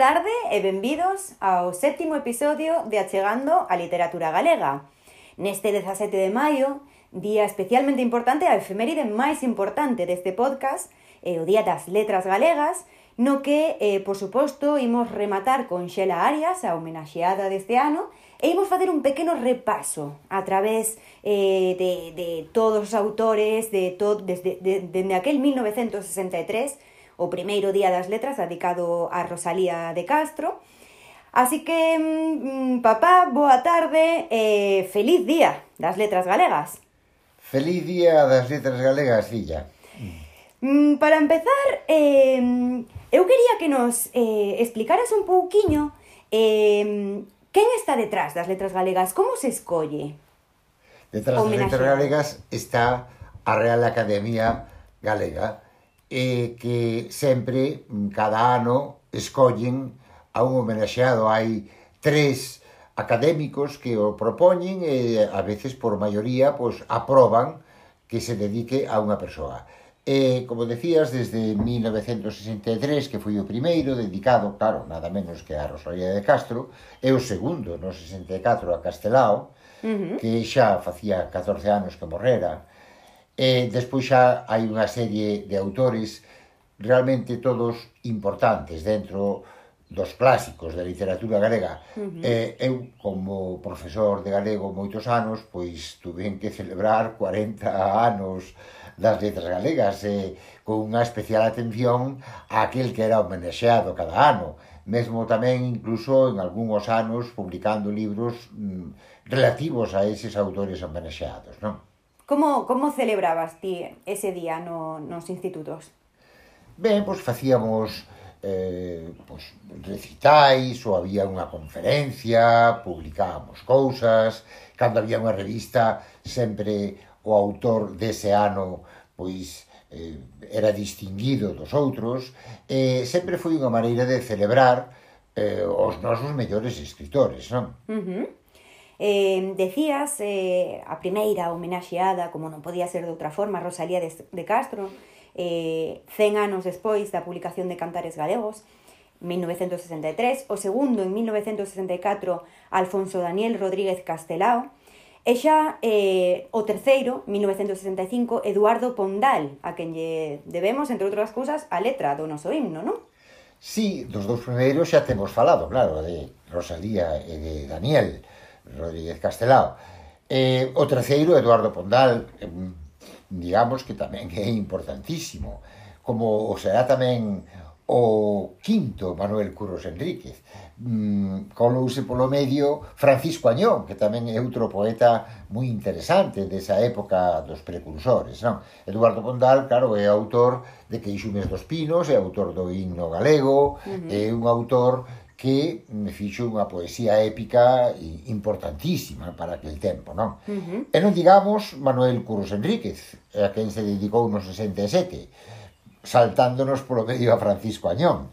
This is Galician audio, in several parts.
tarde e benvidos ao sétimo episodio de Achegando a Literatura Galega. Neste 17 de maio, día especialmente importante, a efeméride máis importante deste podcast, é o Día das Letras Galegas, no que, eh, por suposto, imos rematar con Xela Arias, a homenaxeada deste ano, e imos facer un pequeno repaso a través eh, de, de todos os autores de to, desde de, de, de aquel 1963 o primeiro Día das Letras dedicado a Rosalía de Castro. Así que, mm, papá, boa tarde e feliz Día das Letras Galegas. Feliz Día das Letras Galegas, filla. Mm, para empezar, eh, eu quería que nos eh, explicaras un pouquiño eh, quen está detrás das letras galegas, como se escolle? Detrás das letras galegas está a Real Academia Galega, e que sempre, cada ano, escollen a un homenaxeado. Hai tres académicos que o propoñen e a veces por maioría pois, aproban que se dedique a unha persoa. E, como decías, desde 1963, que foi o primeiro, dedicado, claro, nada menos que a Rosalía de Castro, e o segundo, no 64, a Castelao, uh -huh. que xa facía 14 anos que morrera, E despois xa hai unha serie de autores realmente todos importantes dentro dos clásicos da literatura galega. Uh -huh. eh, eu, como profesor de galego moitos anos, pois tuve que celebrar 40 anos das letras galegas, eh, con unha especial atención a aquel que era homenaxeado cada ano, mesmo tamén incluso en algúns anos publicando libros mm, relativos a eses autores homenaxeados, non? Como, como celebrabas ti ese día no, nos institutos? Ben, pois facíamos eh, pois, recitais ou había unha conferencia, publicábamos cousas, cando había unha revista sempre o autor dese ano pois eh, era distinguido dos outros, eh, sempre foi unha maneira de celebrar eh, os nosos mellores escritores, non? Uh -huh. Eh, decías eh, a primeira homenaxeada, como non podía ser de outra forma, Rosalía de, de Castro, eh, 100 anos despois da publicación de Cantares Galegos, 1963, o segundo en 1964 Alfonso Daniel Rodríguez Castelao, e xa eh, o terceiro, 1965, Eduardo Pondal, a quen lle debemos, entre outras cousas, a letra do noso himno, non? Sí, dos dous primeiros xa temos falado, claro, de Rosalía e de Daniel, Rodríguez Castelao. E o terceiro, Eduardo Pondal, digamos que tamén é importantísimo, como o será tamén o quinto Manuel Curros Enríquez. Mm, colouse polo medio Francisco Añón, que tamén é outro poeta moi interesante desa época dos precursores. Non? Eduardo Pondal, claro, é autor de Queixumes dos Pinos, é autor do himno galego, uh -huh. é un autor que me fixo unha poesía épica importantísima para aquel tempo, non? Uh -huh. E non digamos Manuel Curros Enríquez, a quen se dedicou no 67, saltándonos polo medio a Francisco Añón.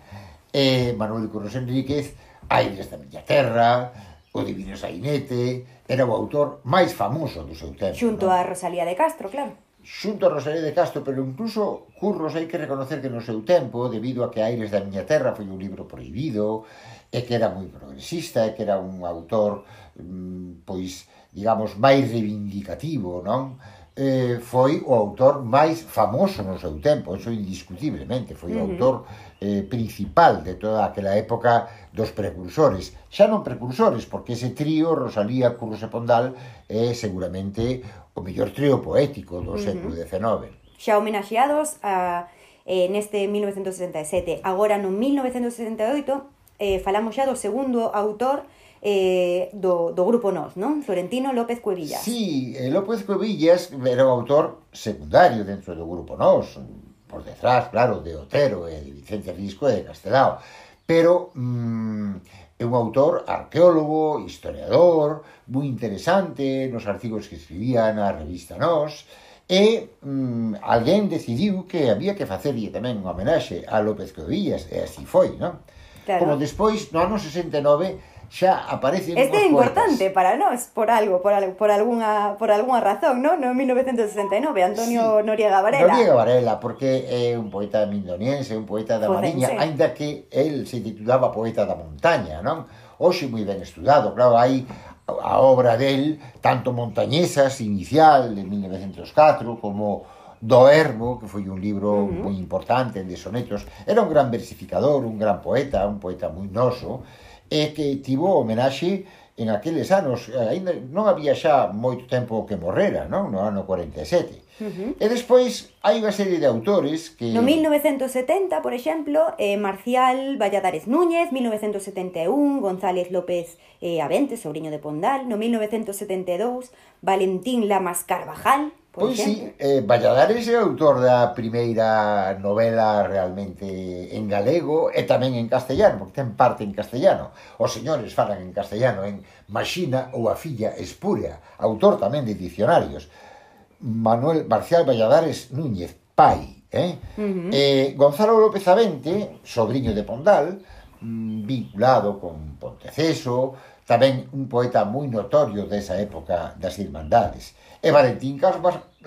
E Manuel Curros Enríquez, Aires da Miña Terra, o Divino Sainete, era o autor máis famoso do seu tempo. Xunto non? a Rosalía de Castro, claro xunto a Rosalía de Castro, pero incluso Curros hai que reconocer que no seu tempo, debido a que Aires da Miña Terra foi un libro prohibido, e que era moi progresista e que era un autor mm, pois, digamos, máis reivindicativo, non? eh, foi o autor máis famoso no seu tempo, eso indiscutiblemente, foi uh -huh. o autor eh, principal de toda aquela época dos precursores. Xa non precursores, porque ese trío, Rosalía, Curros e Pondal, é seguramente o mellor trío poético do uh -huh. século XIX. Xa homenaxeados a, eh, neste 1967. Agora, no 1968, eh, falamos ya do segundo autor eh, do, do grupo Nós, non? Florentino López Cuevillas. Sí, eh, López Cuevillas era o autor secundario dentro do grupo Nós, por detrás, claro, de Otero e de Vicente Risco e de Castelao. Pero mm, é un autor arqueólogo, historiador, moi interesante nos artigos que escribía na revista Nós, e mm, alguén decidiu que había que facerlle tamén un homenaxe a López Cuevillas, e así foi, non? Claro. Como despois, no ano 69, xa aparece Este é importante poetas. para nós, por algo, por, por alguna por alguna razón, non? No 1969, Antonio sí. Noriega Varela. Noriega Varela, porque é un poeta mindoniense, un poeta da Mariña, aínda que el se titulaba poeta da montaña, non? Hoxe moi ben estudado, claro, hai a obra del, tanto montañesas inicial de 1904 como do Herbo, que foi un libro uh -huh. moi importante de sonetos, era un gran versificador, un gran poeta, un poeta moi noso, e que tivo homenaxe en aqueles anos, eh, ainda non había xa moito tempo que morrera, non? no ano 47. Uh -huh. E despois hai unha serie de autores que... No 1970, por exemplo, eh, Marcial Valladares Núñez, 1971, González López eh, Avente, sobrinho de Pondal, no 1972, Valentín Lamas Carvajal, Pois exemplo. sí, eh, Valladares é autor da primeira novela realmente en galego e tamén en castellano, porque ten parte en castellano. Os señores falan en castellano en Maxina ou a filla espúrea, autor tamén de dicionarios. Manuel Marcial Valladares Núñez, pai. Eh? Uh -huh. eh, Gonzalo López Avente, sobrinho de Pondal, mm, vinculado con Ponteceso, tamén un poeta moi notorio desa época das Irmandades. E Valentín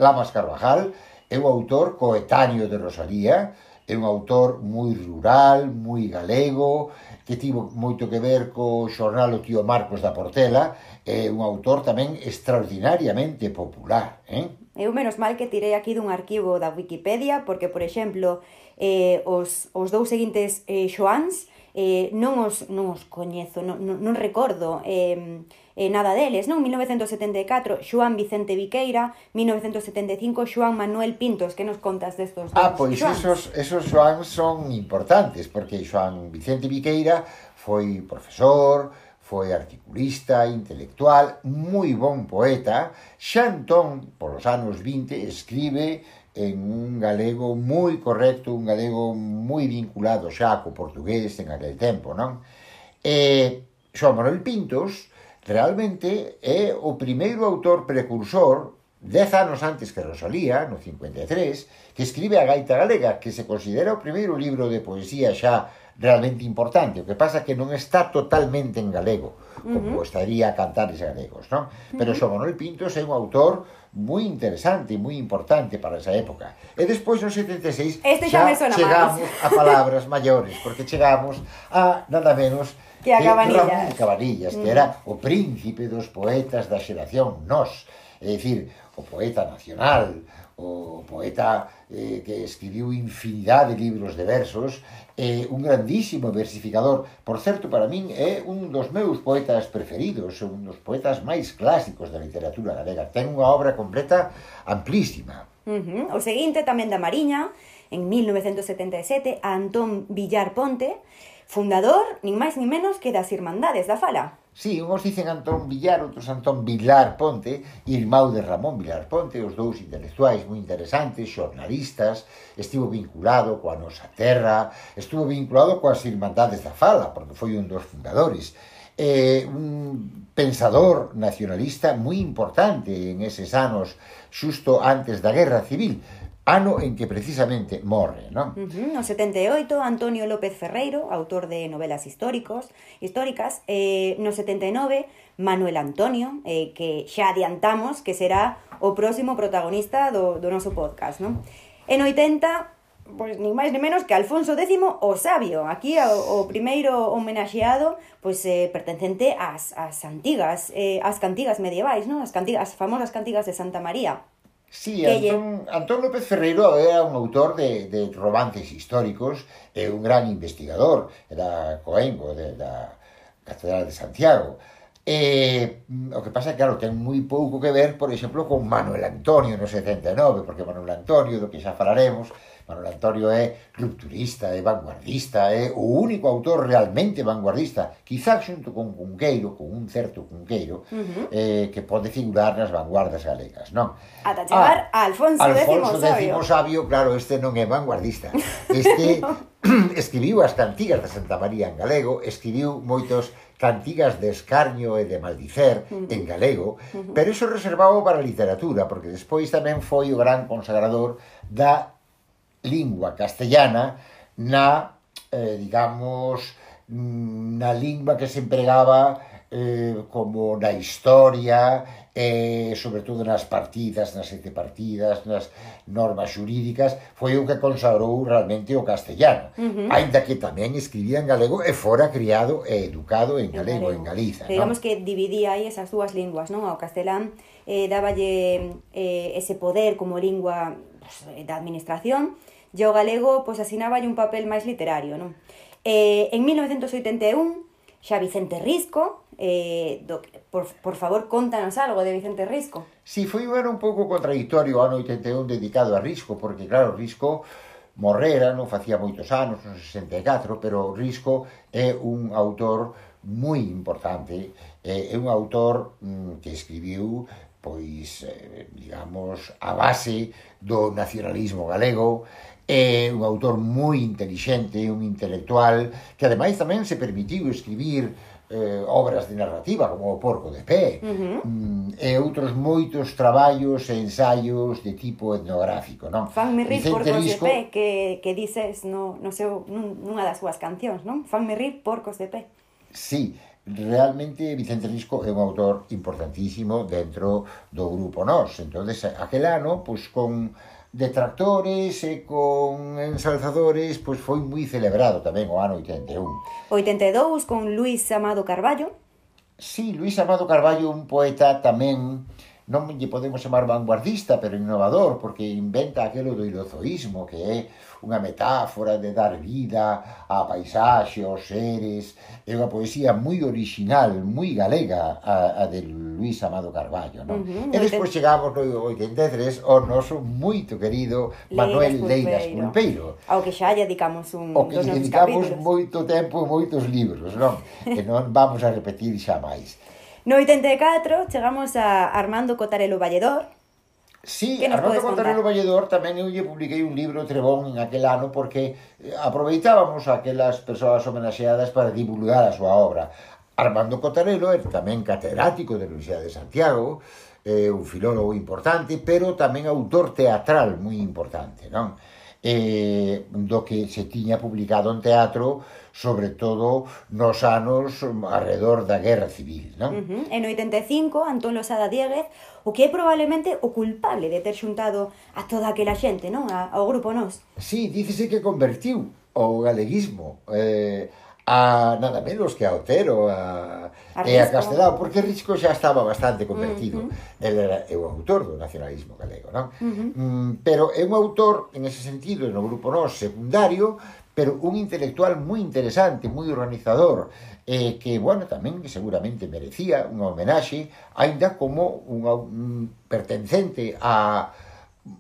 Lamas Carvajal é un autor coetáneo de Rosalía, é un autor moi rural, moi galego, que tivo moito que ver co xornal o tío Marcos da Portela, é un autor tamén extraordinariamente popular. Eh? Eu menos mal que tirei aquí dun arquivo da Wikipedia, porque, por exemplo, eh, os, os dous seguintes eh, xoans eh, non, os, non os coñezo, non, non, non recordo eh, eh, nada deles, non? 1974, Xoán Vicente Viqueira, 1975, Xoán Manuel Pintos, que nos contas destos dos Ah, pois Xoans? esos, esos Xoán son importantes, porque Xoán Vicente Viqueira foi profesor, foi articulista, intelectual, moi bon poeta, xa entón, polos anos 20, escribe en un galego moi correcto, un galego moi vinculado xa co portugués en aquel tempo, non? E eh, Xoan Manuel Pintos realmente é o primeiro autor precursor dez anos antes que Rosalía, no 53, que escribe a Gaita Galega, que se considera o primeiro libro de poesía xa realmente importante. O que pasa que non está totalmente en galego, como uh -huh. estaría a cantares galegos, non? Pero uh -huh. Xoan Manuel Pintos é un autor moi interesante e moi importante para esa época. E despois no 76 este xa, xa chegamos más. a palabras maiores, porque chegamos a nada menos que a que Cabanillas, Ramón Cabanillas mm. que era o príncipe dos poetas da xeración nós, é dicir, o poeta nacional, o poeta eh, que escribiu infinidade de libros de versos, eh, un grandísimo versificador. Por certo, para min é un dos meus poetas preferidos, un dos poetas máis clásicos da literatura galega. Ten unha obra completa amplísima. Uh -huh. O seguinte tamén da Mariña, en 1977, a Antón Villar Ponte, fundador, nin máis nin menos que das Irmandades da Fala. Sí, uns dicen Antón Villar, outros Antón Vilar Ponte, irmão de Ramón Vilar Ponte, os dous intelectuais moi interesantes, xornalistas, estivo vinculado coa nosa terra, estuvo vinculado coas Irmandades da Fala, porque foi un dos fundadores, eh, un pensador nacionalista moi importante en eses anos xusto antes da Guerra Civil, ano en que precisamente morre, non? Uh -huh. No 78, Antonio López Ferreiro, autor de novelas históricos, históricas. Eh, no 79, Manuel Antonio, eh, que xa adiantamos que será o próximo protagonista do, do noso podcast, non? En 80, pois ni máis ni menos que Alfonso X o Sabio. Aquí o, o primeiro homenaxeado pois eh, pertencente ás, ás antigas, eh, ás cantigas medievais, non? As, cantigas, as famosas cantigas de Santa María. Sí, Antón, Antón López Ferreiro era un autor de, de romances históricos e un gran investigador, era coengo de, da Catedral de Santiago. E, mm, o que pasa é que, claro, ten moi pouco que ver, por exemplo, con Manuel Antonio no 79, porque Manuel Antonio, do que xa falaremos, Manuel Antonio é rupturista, é vanguardista, é o único autor realmente vanguardista, quizá xunto con Cunqueiro, con un certo Cunqueiro, uh -huh. eh, que pode figurar nas vanguardas galegas, non? Ata chegar ah, a Alfonso, Alfonso X Sabio. Sabio, claro, este non é vanguardista. Este escribiu as cantigas de Santa María en galego, escribiu moitos cantigas de escarnio e de maldicer uh -huh. en galego, uh -huh. pero iso reservado para a literatura, porque despois tamén foi o gran consagrador da lingua castellana na, eh, digamos, na lingua que se empregaba eh, como na historia, eh, sobre todo nas partidas, nas sete partidas, nas normas xurídicas, foi o que consagrou realmente o castellano. Uh -huh. Ainda que tamén escribía en galego e fora criado e educado en galego, en, galego. en Galiza. Pero digamos ¿no? que dividía aí esas dúas linguas, non? Ao castelán eh, daballe eh, ese poder como lingua Eh, da administración, e o galego pues, asinaba un papel máis literario, non? Eh, en 1981, xa Vicente Risco, eh, do, por, por favor, contanos algo de Vicente Risco. Si, sí, foi un ano un pouco contradictorio o ano 81 dedicado a Risco, porque claro, Risco morrera, non facía moitos anos, no 64, pero Risco é un autor moi importante, eh, é un autor mm, que escribiu pois, eh, digamos, a base do nacionalismo galego, é un autor moi inteligente, un intelectual, que ademais tamén se permitiu escribir eh, obras de narrativa, como O Porco de Pé, uh -huh. mm, e outros moitos traballos e ensaios de tipo etnográfico, non? Fanme rir Vicente Porcos Risco... de Pé, que, que dices no, no seu, nunha das súas cancións, non? Fanme rir Porcos de Pé. Sí, realmente Vicente Risco é un autor importantísimo dentro do grupo Nós. Entonces, aquel ano, pois con detractores e con ensalzadores, pois foi moi celebrado tamén o ano 81. 82 con Luis Amado Carballo. Sí, Luis Amado Carballo, un poeta tamén eh, non lle podemos chamar vanguardista, pero innovador, porque inventa aquelo do ilozoísmo, que é unha metáfora de dar vida á paisaxe, aos seres, é unha poesía moi original, moi galega, a, a de Luis Amado Carballo, non? Uh -huh, e despois chegamos no 83 ao noso moito querido Manuel Leiras Pulpeiro. Ao que xa lle dedicamos un o que lle dedicamos capítulos. moito tempo e moitos libros, non? que non vamos a repetir xa máis. No 84 chegamos a Armando Cotarelo Valledor. Sí, Armando Cotarelo Valledor tamén eu lle publiquei un libro Trebón en aquel ano porque eh, aproveitábamos aquelas persoas homenaxeadas para divulgar a súa obra. Armando Cotarelo é tamén catedrático da Universidade de Santiago, é un filólogo importante, pero tamén autor teatral moi importante, non? Eh, do que se tiña publicado en teatro sobre todo nos anos alrededor da Guerra Civil. Non? Uh -huh. En 85, Antón Losada Dieguez, o que é probablemente o culpable de ter xuntado a toda aquela xente, non? A, ao grupo Nós. Sí, dícese que convertiu o galeguismo eh, a nada menos que a Otero a, a e a Castelao, porque Risco xa estaba bastante convertido. Uh -huh. Ele era é o autor do nacionalismo galego, non? Uh -huh. mm, pero é un autor, en ese sentido, no grupo nos secundario, pero un intelectual moi interesante, moi organizador, eh, que, bueno, tamén seguramente merecía un homenaxe, ainda como un, un pertencente a,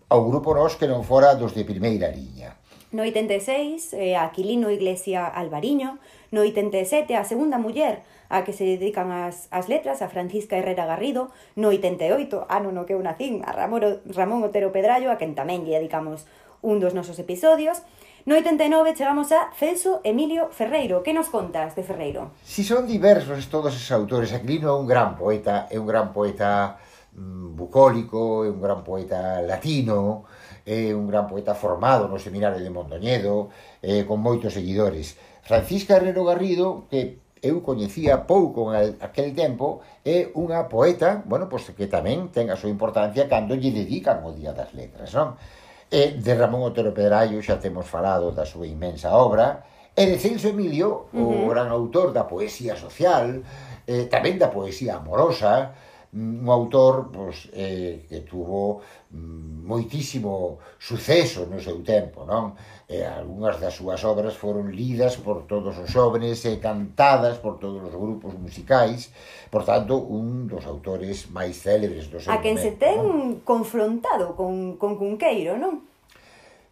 ao grupo nos que non fora dos de primeira liña. No 86, eh, Aquilino Iglesia Alvariño, no 87, a segunda muller a que se dedican as, as letras, a Francisca Herrera Garrido, no 88, ano no que eu nacín, a Ramón, Ramón Otero Pedrallo, a quen tamén lle dedicamos un dos nosos episodios, No 89 chegamos a Celso Emilio Ferreiro. Que nos contas de Ferreiro? Si son diversos todos esos autores, Aquilino é un gran poeta, é un gran poeta mm, bucólico, é un gran poeta latino, é un gran poeta formado no seminario de Mondoñedo, eh, con moitos seguidores. Francisca Herrero Garrido, que eu coñecía pouco en aquel tempo, é unha poeta, bueno, pois que tamén ten a súa importancia cando lle dedican o Día das Letras, non? E de Ramón Otero Pedraio xa temos falado da súa inmensa obra, e de Celso Emilio, uh -huh. o gran autor da poesía social, eh, tamén da poesía amorosa, un autor pois, eh, que tuvo mm, moitísimo suceso no seu tempo, non? E algunhas das súas obras foron lidas por todos os xóvenes e cantadas por todos os grupos musicais, por tanto, un dos autores máis célebres do seu A quen momento, se ten non? confrontado con, con Cunqueiro, non?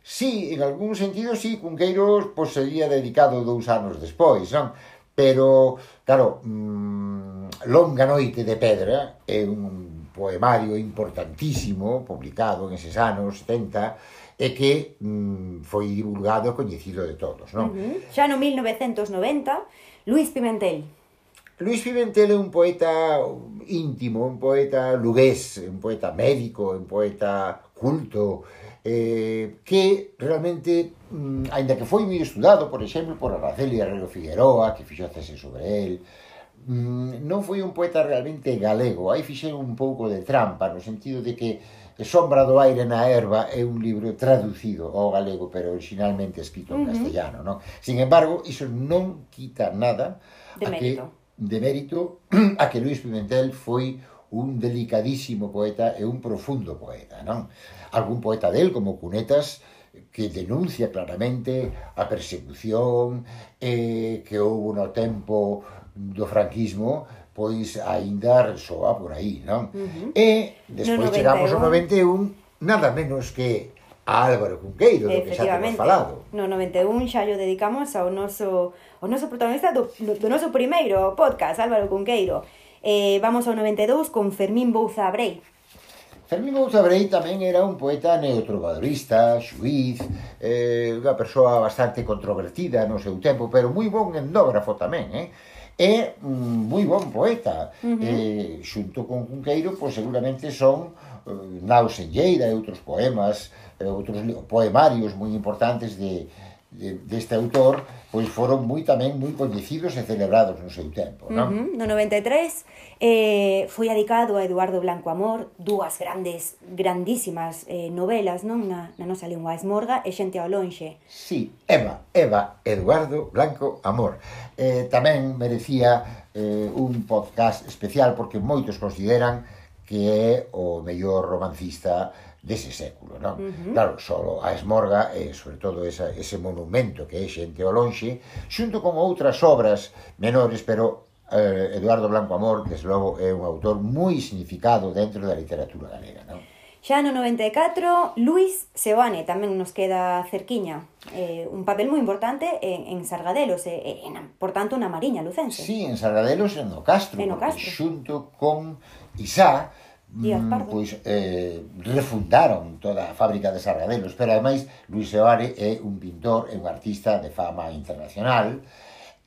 Sí, en algún sentido, sí, Cunqueiros pois, sería dedicado dous anos despois, non? pero claro, mmm, Longa noite de pedra é un poemario importantísimo publicado en eses anos 70 e que mmm, foi divulgado e coñecido de todos, non? Uh -huh. Xa no 1990, Luis Pimentel. Luis Pimentel é un poeta íntimo, un poeta lugués, un poeta médico, un poeta culto, eh, que realmente, mm, ainda que foi moi estudado, por exemplo, por Araceli Herrero Figueroa, que fixo tese sobre el, mm, non foi un poeta realmente galego. Aí fixen un pouco de trampa, no sentido de que Sombra do aire na erva é un libro traducido ao galego, pero originalmente escrito en uh -huh. castellano. Non? Sin embargo, iso non quita nada de a mérito. que de mérito a que Luis Pimentel foi un delicadísimo poeta e un profundo poeta, non? Algún poeta del, como Cunetas, que denuncia claramente a persecución eh, que houve no tempo do franquismo pois aínda resoa por aí, non? Uh -huh. E despois no chegamos ao 91, nada menos que a Álvaro Cunqueiro, do que xa temos falado. No 91 xa o dedicamos ao noso, ao noso protagonista do, do noso primeiro podcast, Álvaro Cunqueiro. Eh, vamos ao 92 con Fermín Bouza Abrei. Fermín Bouza Abrei tamén era un poeta neotrovadorista, xuiz, eh, unha persoa bastante controvertida no seu tempo, pero moi bon endógrafo tamén, eh? É un mm, moi bon poeta. Uh -huh. eh, xunto con Cunqueiro, pois seguramente son eh, en Lleida e outros poemas, eh, outros poemarios moi importantes de, deste autor pois foron moi tamén moi coñecidos e celebrados no seu tempo, non? Uh -huh. No 93 eh, foi adicado a Eduardo Blanco Amor, dúas grandes, grandísimas eh, novelas, non? Na, na nosa lingua esmorga e Xente ao lonxe. Sí, Eva, Eva, Eduardo Blanco Amor. Eh, tamén merecía eh, un podcast especial porque moitos consideran que é o mellor romancista dese século, non? Uh -huh. Claro, solo a Esmorga e, sobre todo, esa, ese monumento que é xente ao lonxe, xunto con outras obras menores, pero eh, Eduardo Blanco Amor, desde logo, é un autor moi significado dentro da literatura galega, non? Xa no 94, Luis Seoane tamén nos queda cerquiña. Eh, un papel moi importante en, en Sargadelos, e, eh, en, por tanto, na Mariña Lucense. Sí, en Sargadelos e no Castro, en o Castro. xunto con Isá, Díaz mm, Pardo. pois eh, refundaron toda a fábrica de sargadelos, pero ademais Luis Seoane é un pintor, e un artista de fama internacional,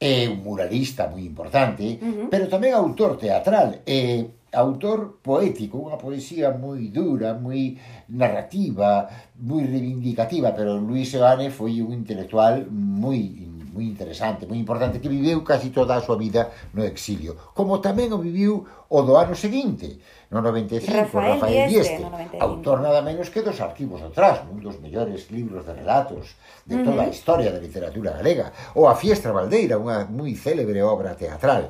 é un muralista moi importante, uh -huh. pero tamén autor teatral, é autor poético, unha poesía moi dura, moi narrativa, moi reivindicativa, pero Luis Seoane foi un intelectual moi moi interesante, moi importante, que viveu casi toda a súa vida no exilio. Como tamén o viviu o do ano seguinte, no 95, Rafael, Rafael Dieste, Dieste no autor nada menos que dos arquivos atrás, un dos mellores libros de relatos de toda uh -huh. a historia da literatura galega, ou a Fiestra Valdeira, unha moi célebre obra teatral.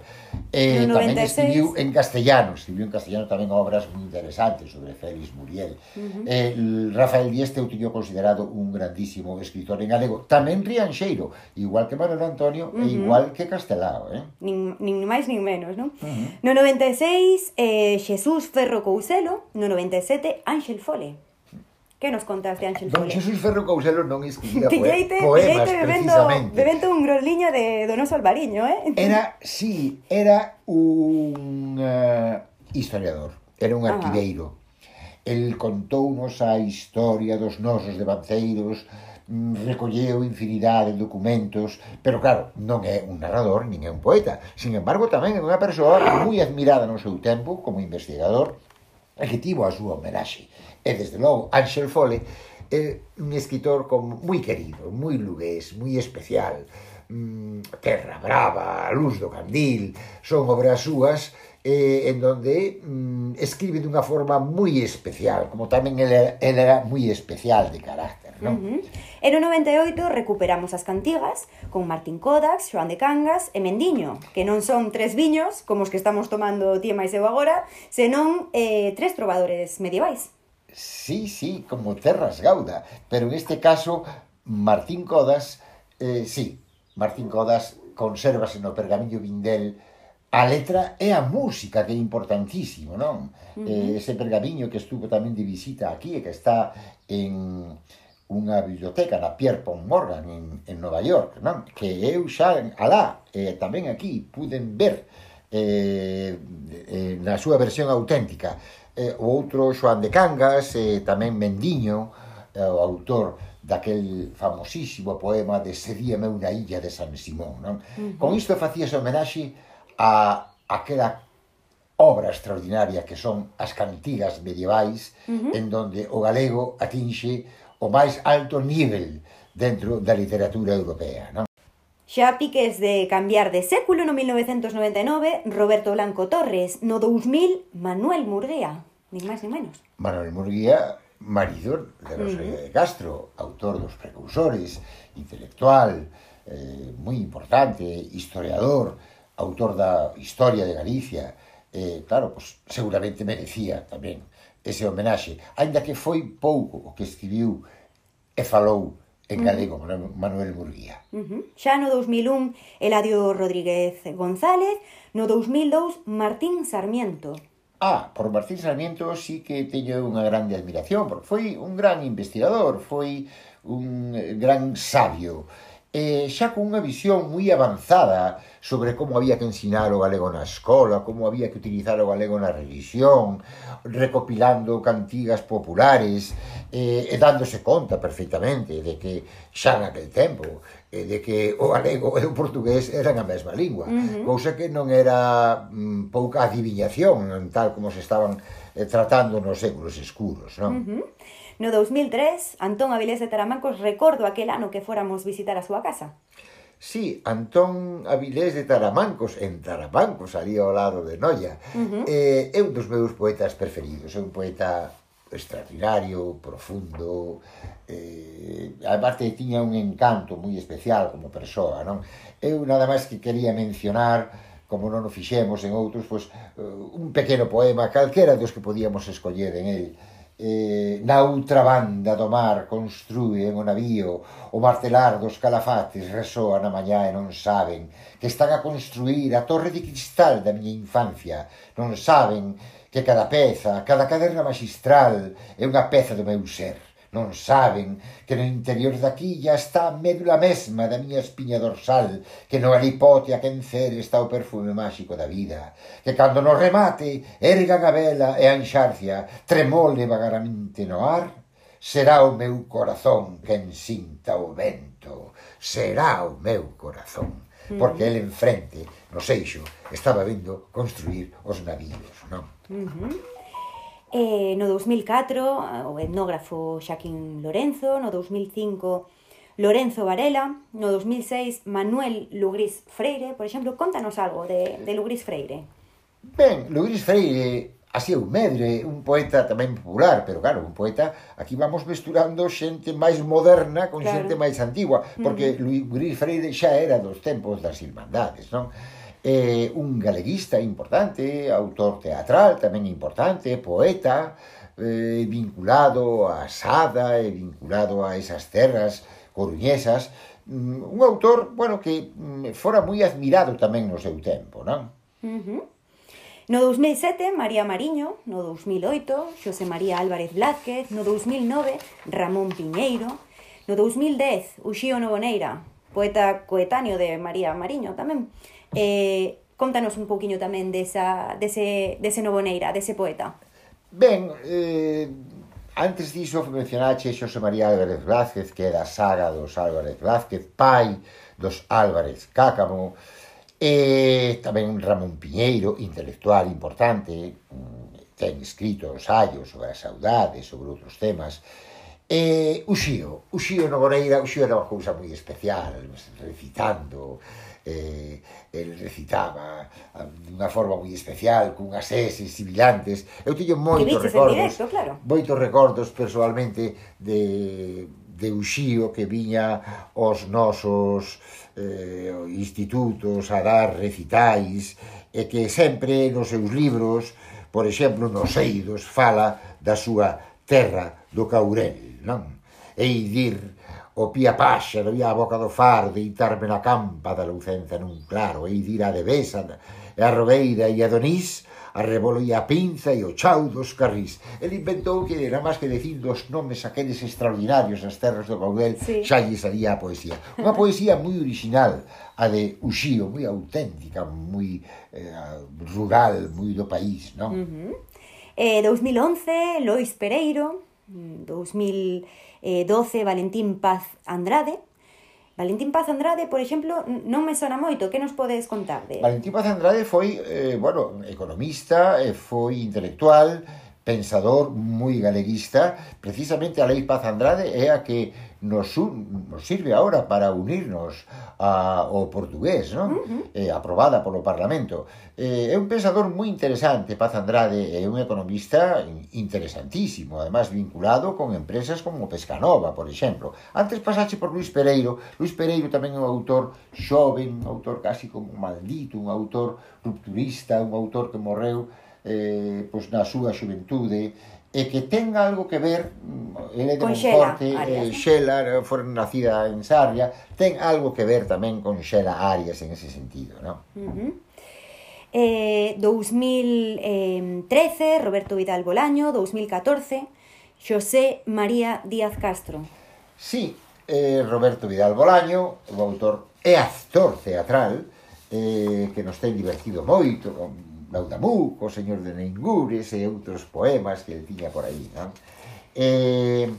Eh, no tamén escribiu en castellano, escribiu en castellano tamén obras moi interesantes sobre Félix Muriel. Uh -huh. eh, Rafael Dieste o tiño considerado un grandísimo escritor en galego, tamén rianxeiro, igual que Manuel Antonio uh -huh. e igual que Castelao. Eh? Nin, nin máis nin menos, non? Uh -huh. No 96, eh, Xesús Ferro Couselo, no 97, Ángel Fole. Que nos contas de Ángel Fole? Don Xesús Ferro Couselo non escribía poemas, poemas bebendo, bebendo un groliño de Donoso Albariño, eh? Era, sí, era un uh, historiador, era un ah. arquiveiro. Ajá. El contounos a historia dos nosos de Banceiros, Mm, recolleu infinidade de documentos, pero claro, non é un narrador, nin é un poeta. Sin embargo, tamén é unha persoa moi admirada no seu tempo como investigador e que tivo a súa homenaxe. E, desde logo, Ángel Fole é un escritor como moi querido, moi lugués, moi especial. Mm, Terra Brava, A Luz do Candil, son obras súas eh, en donde mm, escribe dunha forma moi especial, como tamén ele, ele era moi especial de carácter non? Uh -huh. E no 98 recuperamos as cantigas con Martín Kodax, Joan de Cangas e Mendiño, que non son tres viños, como os que estamos tomando ti e máis eu agora, senón eh, tres trovadores medievais. Sí, sí, como Terras Gauda, pero en este caso Martín Codas, eh, sí, Martín Codas consérvase no pergamiño Vindel a letra e a música, que é importantísimo, non? Uh -huh. eh, ese pergamiño que estuvo tamén de visita aquí e que está en unha biblioteca na Pierre Pont Morgan en, en Nova York, non? que eu xa alá, eh, tamén aquí, puden ver eh, eh, na súa versión auténtica. Eh, o outro Xoan de Cangas, eh, tamén Mendiño, eh, o autor daquel famosísimo poema de Seríame unha illa de San Simón. Non? Uh -huh. Con isto facías homenaxe a aquela obra extraordinaria que son as cantigas medievais uh -huh. en donde o galego atinxe o máis alto nivel dentro da literatura europea. Non? Xa piques de cambiar de século no 1999, Roberto Blanco Torres, no 2000, Manuel Murguía, nin máis nin menos. Manuel Murguía, marido de Rosalía uh -huh. de Castro, autor dos precursores, intelectual, eh, moi importante, historiador, autor da Historia de Galicia, eh, claro, pues, seguramente merecía tamén ese homenaxe, aínda que foi pouco o que escribiu e falou en galego uh -huh. Manuel Murguía. Uh -huh. Xa no 2001, Eladio Rodríguez González, no 2002, Martín Sarmiento. Ah, por Martín Sarmiento sí que teño unha grande admiración, porque foi un gran investigador, foi un eh, gran sabio eh, xa con unha visión moi avanzada sobre como había que ensinar o galego na escola, como había que utilizar o galego na religión, recopilando cantigas populares, eh, e dándose conta perfectamente de que xa naquel tempo eh, de que o galego e o portugués eran a mesma lingua, uh -huh. cousa que non era mm, pouca adiviñación tal como se estaban eh, tratando nos séculos escuros, non? Uh -huh. No 2003, Antón Avilés de Taramancos recordo aquel ano que fóramos visitar a súa casa. Sí, Antón Avilés de Taramancos, en Taramancos, ali ao lado de Noia. Uh -huh. eh, é un dos meus poetas preferidos, é un poeta extraordinario, profundo, eh, aparte tiña un encanto moi especial como persoa, non? Eu nada máis que quería mencionar como non o fixemos en outros, pois, eh, un pequeno poema, calquera dos que podíamos escoller en el, eh, na outra banda do mar construen o navío, o martelar dos calafates resoa na mañá e non saben que están a construir a torre de cristal da miña infancia, non saben que cada peza, cada caderna magistral é unha peza do meu ser. Non saben que no interior da quilla está a médula mesma da miña espiña dorsal, que no alipote a quencer está o perfume máxico da vida, que cando no remate ergan a vela e a enxarcia tremole vagaramente no ar, será o meu corazón quen sinta o vento, será o meu corazón, mm. porque el enfrente, no seixo, estaba vendo construir os navíos, non? Uh -huh. E no 2004 eh, o etnógrafo Xaquín Lorenzo, no 2005 Lorenzo Varela, no 2006 Manuel Lugris Freire, por exemplo, contanos algo de, de Lugris Freire. Ben, Lugris Freire así un medre, un poeta tamén popular, pero claro, un poeta, aquí vamos mesturando xente máis moderna con claro. xente máis antigua, porque uh -huh. Lugris Freire xa era dos tempos das irmandades, non? eh, un galeguista importante, autor teatral tamén importante, poeta, eh, vinculado a Sada e vinculado a esas terras coruñesas, mm, un autor, bueno, que mm, fora moi admirado tamén no seu tempo, non? Uh -huh. No 2007, María Mariño, no 2008, Xosé María Álvarez Blázquez, no 2009, Ramón Piñeiro, no 2010, Uxío Novoneira, poeta coetáneo de María Mariño tamén, Eh, contanos un poquinho tamén desa, dese, dese Novoneira, dese poeta. Ben, eh, antes diso mencionaxe Xosé María Álvarez Vázquez, que é da saga dos Álvarez Vázquez, pai dos Álvarez Cácamo, e tamén Ramón Piñeiro, intelectual importante, mm, ten escrito ensaios sobre a saudade, sobre outros temas, e Uxío, Uxío Novoneira, Uxío era unha cousa moi especial, recitando, eh, el recitaba ah, de unha forma moi especial, cunhas S sibilantes. Eu teño moitos recordos, directo, claro. moitos recordos persoalmente de, de Uxío que viña aos nosos eh, institutos a dar recitais e que sempre nos seus libros, por exemplo, nos Eidos, fala da súa terra do Caurel, non? E dir O pía páxaro e a boca do far deitarme na campa da lucenza nun claro e dira a devesa e a robeira e a donís a revolía a pinza e o chau dos carrís. El inventou que era máis que decir dos nomes aqueles extraordinarios nas terras do Caudel, sí. xa lle salía a poesía. Unha poesía moi original, a de Uxío, moi auténtica, moi eh, rural, moi do país, non? Uh -huh. eh, 2011, Lois Pereiro, 2000 eh, 12 Valentín Paz Andrade. Valentín Paz Andrade, por exemplo, non me sona moito, que nos podes contar de? Valentín Paz Andrade foi, eh, bueno, economista, eh, foi intelectual, pensador moi galeguista, precisamente a Lei Paz Andrade é a que nos, un, nos sirve ahora para unirnos a, ao portugués, non? Uh -huh. eh, aprobada polo Parlamento. Eh, é un pensador moi interesante, Paz Andrade, é un economista interesantísimo, además vinculado con empresas como Pescanova, por exemplo. Antes pasaxe por Luis Pereiro, Luis Pereiro tamén é un autor xoven, un autor casi como maldito, un autor rupturista, un autor que morreu eh, pois na súa xuventude e que ten algo que ver ele de Monforte, eh, Xela eh, eh, foi nacida en Sarria ten algo que ver tamén con Xela Arias en ese sentido non? Uh -huh. Eh, 2013, Roberto Vidal Bolaño, 2014, José María Díaz Castro. Sí, eh, Roberto Vidal Bolaño, o autor e actor teatral, eh, que nos ten divertido moito, Daudamuco, o Señor de Neingures e outros poemas que el tiña por aí, non? Eh,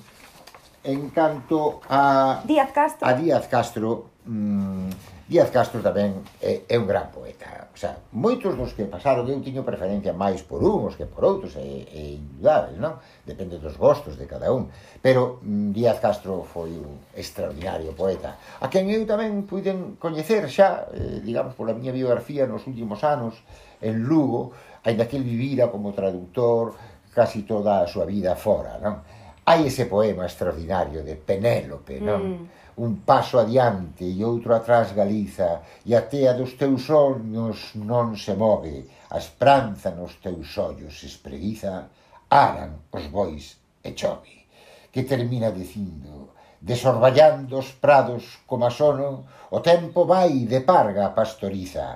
en canto a Díaz Castro, a Díaz Castro mmm, Díaz Castro tamén é, é un gran poeta. O sea, moitos dos que pasaron, eu tiño preferencia máis por uns que por outros, é, é indudável, non? Depende dos gostos de cada un. Pero mm, Díaz Castro foi un extraordinario poeta, a quen eu tamén puiden coñecer xa, eh, digamos, pola miña biografía nos últimos anos, en Lugo, ainda que el vivira como traductor casi toda a súa vida fora, non? Hai ese poema extraordinario de Penélope, non? Mm un paso adiante e outro atrás Galiza, e a tea dos teus ollos non se move, a esperanza nos teus ollos se espreguiza, aran os bois e chove, que termina dicindo, desorballando os prados como a sono, o tempo vai de parga a pastoriza,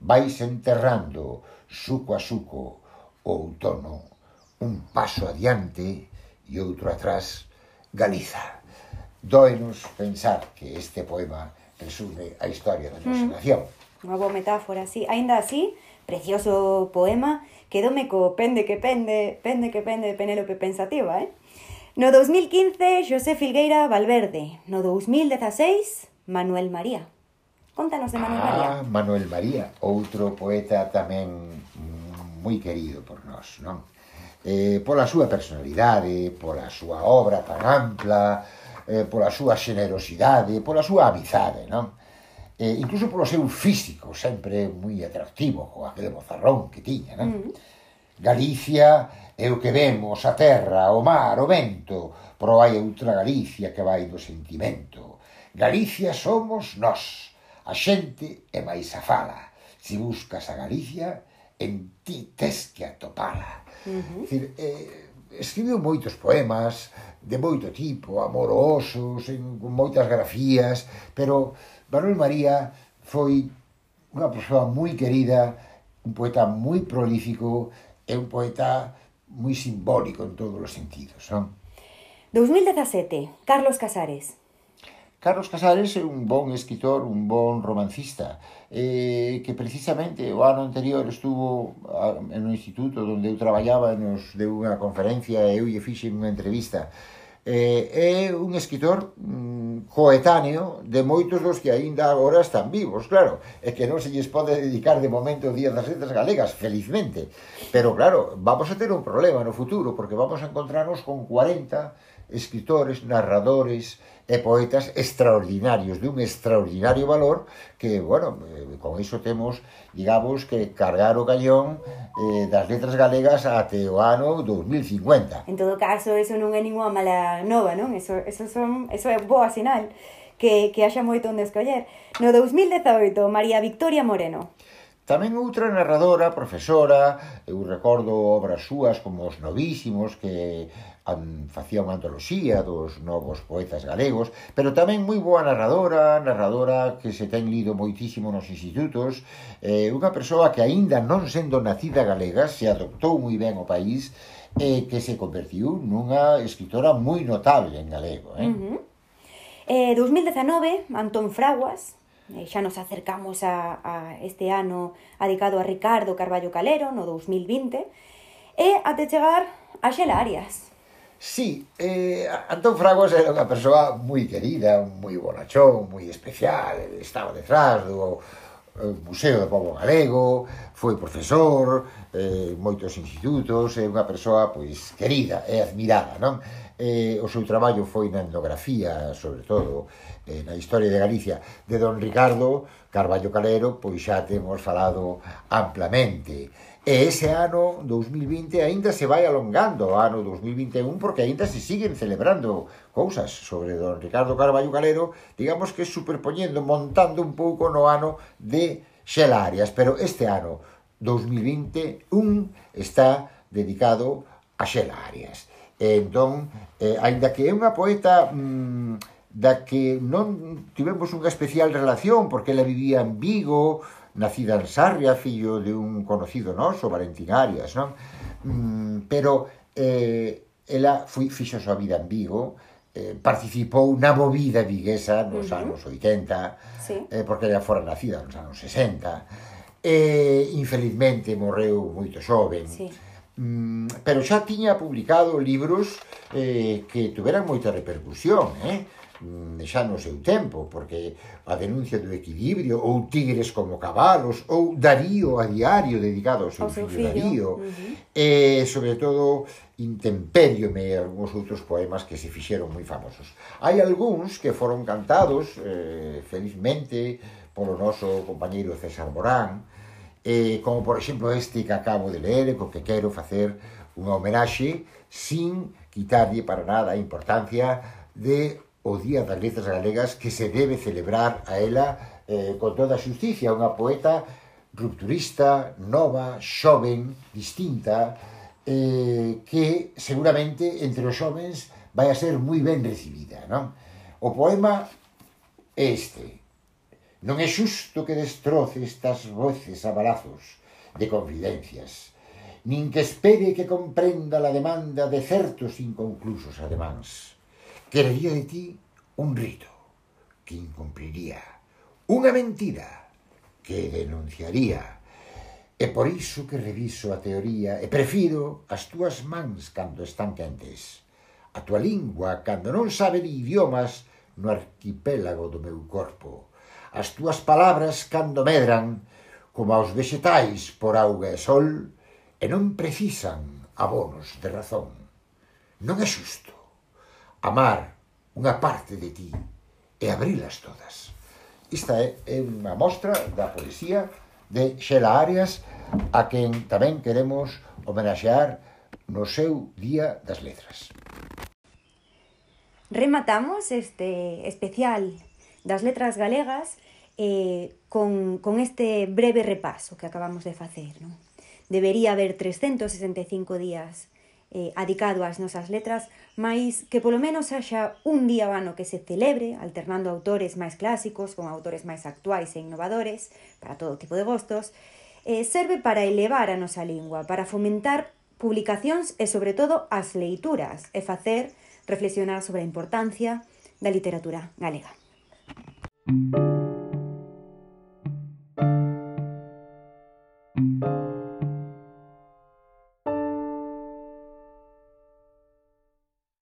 vais enterrando, suco a suco, o outono, un paso adiante e outro atrás, Galiza. Doenos pensar que este poema resume a historia da nosa mm. nación. Unha boa metáfora, sí. Ainda así, precioso poema, quedome co pende que pende, pende que pende de Penélope pensativa, eh? No 2015, José Filgueira Valverde. No 2016, Manuel María. Contanos de Manuel ah, María. Manuel María, outro poeta tamén moi querido por nós, non? Eh, pola súa personalidade, pola súa obra tan ampla, eh, pola súa xenerosidade, pola súa amizade, non? Eh, incluso polo seu físico, sempre moi atractivo, con aquele mozarrón que tiña, non? Mm. Galicia é o que vemos, a terra, o mar, o vento, pero hai outra Galicia que vai do sentimento. Galicia somos nós, a xente é máis a fala. Si buscas a Galicia, en ti tes que atopala. Uh -huh. Es decir, eh, Escribiu moitos poemas de moito tipo, amorosos, en, con moitas grafías, pero Manuel María foi unha persoa moi querida, un poeta moi prolífico e un poeta moi simbólico en todos os sentidos. Non? 2017, Carlos Casares. Carlos Casares é un bon escritor, un bon romancista, eh, que precisamente o ano anterior estuvo en un instituto onde eu traballaba, nos deu unha conferencia e eu lle fixe unha entrevista. Eh, é un escritor mm, coetáneo de moitos dos que aínda agora están vivos, claro, e que non se lles pode dedicar de momento o Día das Letras Galegas, felizmente. Pero claro, vamos a ter un problema no futuro, porque vamos a encontrarnos con 40 escritores, narradores, e poetas extraordinarios, dun extraordinario valor que, bueno, eh, con iso temos, digamos, que cargar o cañón eh, das letras galegas até o ano 2050. En todo caso, eso non é ninguna mala nova, non? Eso, eso, son, eso é boa sinal que, que haxa moito onde escoller. No 2018, María Victoria Moreno. Tamén outra narradora, profesora, eu recordo obras súas como Os Novísimos, que facía unha antoloxía dos novos poetas galegos, pero tamén moi boa narradora, narradora que se ten lido moitísimo nos institutos, eh, unha persoa que aínda non sendo nacida galega, se adoptou moi ben o país, e eh, que se convertiu nunha escritora moi notable en galego. Eh? Uh -huh. eh, 2019, Antón Fraguas, eh, xa nos acercamos a, a este ano adicado a Ricardo Carballo Calero, no 2020, e até chegar a Xela Arias, Sí, eh, Antón Fraguas era unha persoa moi querida, moi bonachón, moi especial, estaba detrás do Museo do Pobo Galego, foi profesor, eh, moitos institutos, é unha persoa pois querida e admirada, non? Eh, o seu traballo foi na etnografía, sobre todo, eh, na historia de Galicia, de don Ricardo Carballo Calero, pois xa temos falado amplamente. E ese ano 2020 aínda se vai alongando o ano 2021 porque aínda se siguen celebrando cousas sobre don Ricardo Carballo Calero, digamos que superpoñendo, montando un pouco no ano de Xelarias. Pero este ano 2021 está dedicado a Xelarias. E entón, eh, aínda que é unha poeta mmm, da que non tivemos unha especial relación porque ela vivía en Vigo, nacida en Sarria, fillo de un conocido noso, Valentín Arias, non? Mm, pero eh, ela foi, fixo a súa vida en Vigo, eh, participou na movida viguesa nos uh -huh. anos 80, sí. eh, porque ela fora nacida nos anos 60, e eh, infelizmente morreu moito xoven. Sí mm, pero xa tiña publicado libros eh, que tuveran moita repercusión, eh? xa no seu tempo, porque a denuncia do equilibrio, ou Tigres como cabalos, ou Darío a diario dedicado ao seu, ao seu fillo, fillo Darío, uh -huh. e sobre todo Intemperio e algúns outros poemas que se fixeron moi famosos. Hai algúns que foron cantados, eh, felizmente, polo noso compañeiro César Morán, eh, como por exemplo este que acabo de ler, co que quero facer unha homenaxe sin quitarlle para nada a importancia de o Día das Letras Galegas que se debe celebrar a ela eh, con toda a xusticia, unha poeta rupturista, nova, xoven, distinta, eh, que seguramente entre os xovens vai a ser moi ben recibida. Non? O poema é este. Non é xusto que destroce estas voces a balazos de confidencias, nin que espere que comprenda la demanda de certos inconclusos ademáns Querería de ti un rito que incumpliría, unha mentira que denunciaría. E por iso que reviso a teoría e prefiro as túas mans cando están quentes, a túa lingua cando non sabe de idiomas no arquipélago do meu corpo, as túas palabras cando medran como aos vegetais por auga e sol e non precisan abonos de razón. Non é xusto amar unha parte de ti e abrilas todas. Esta é, é unha mostra da poesía de Xela Arias, a quen tamén queremos homenaxear no seu Día das Letras. Rematamos este especial das letras galegas eh, con, con este breve repaso que acabamos de facer. Non? Debería haber 365 días eh, adicado ás nosas letras, máis que polo menos haxa un día o ano que se celebre, alternando autores máis clásicos con autores máis actuais e innovadores, para todo tipo de gostos, eh, serve para elevar a nosa lingua, para fomentar publicacións e, sobre todo, as leituras e facer reflexionar sobre a importancia da literatura galega. Música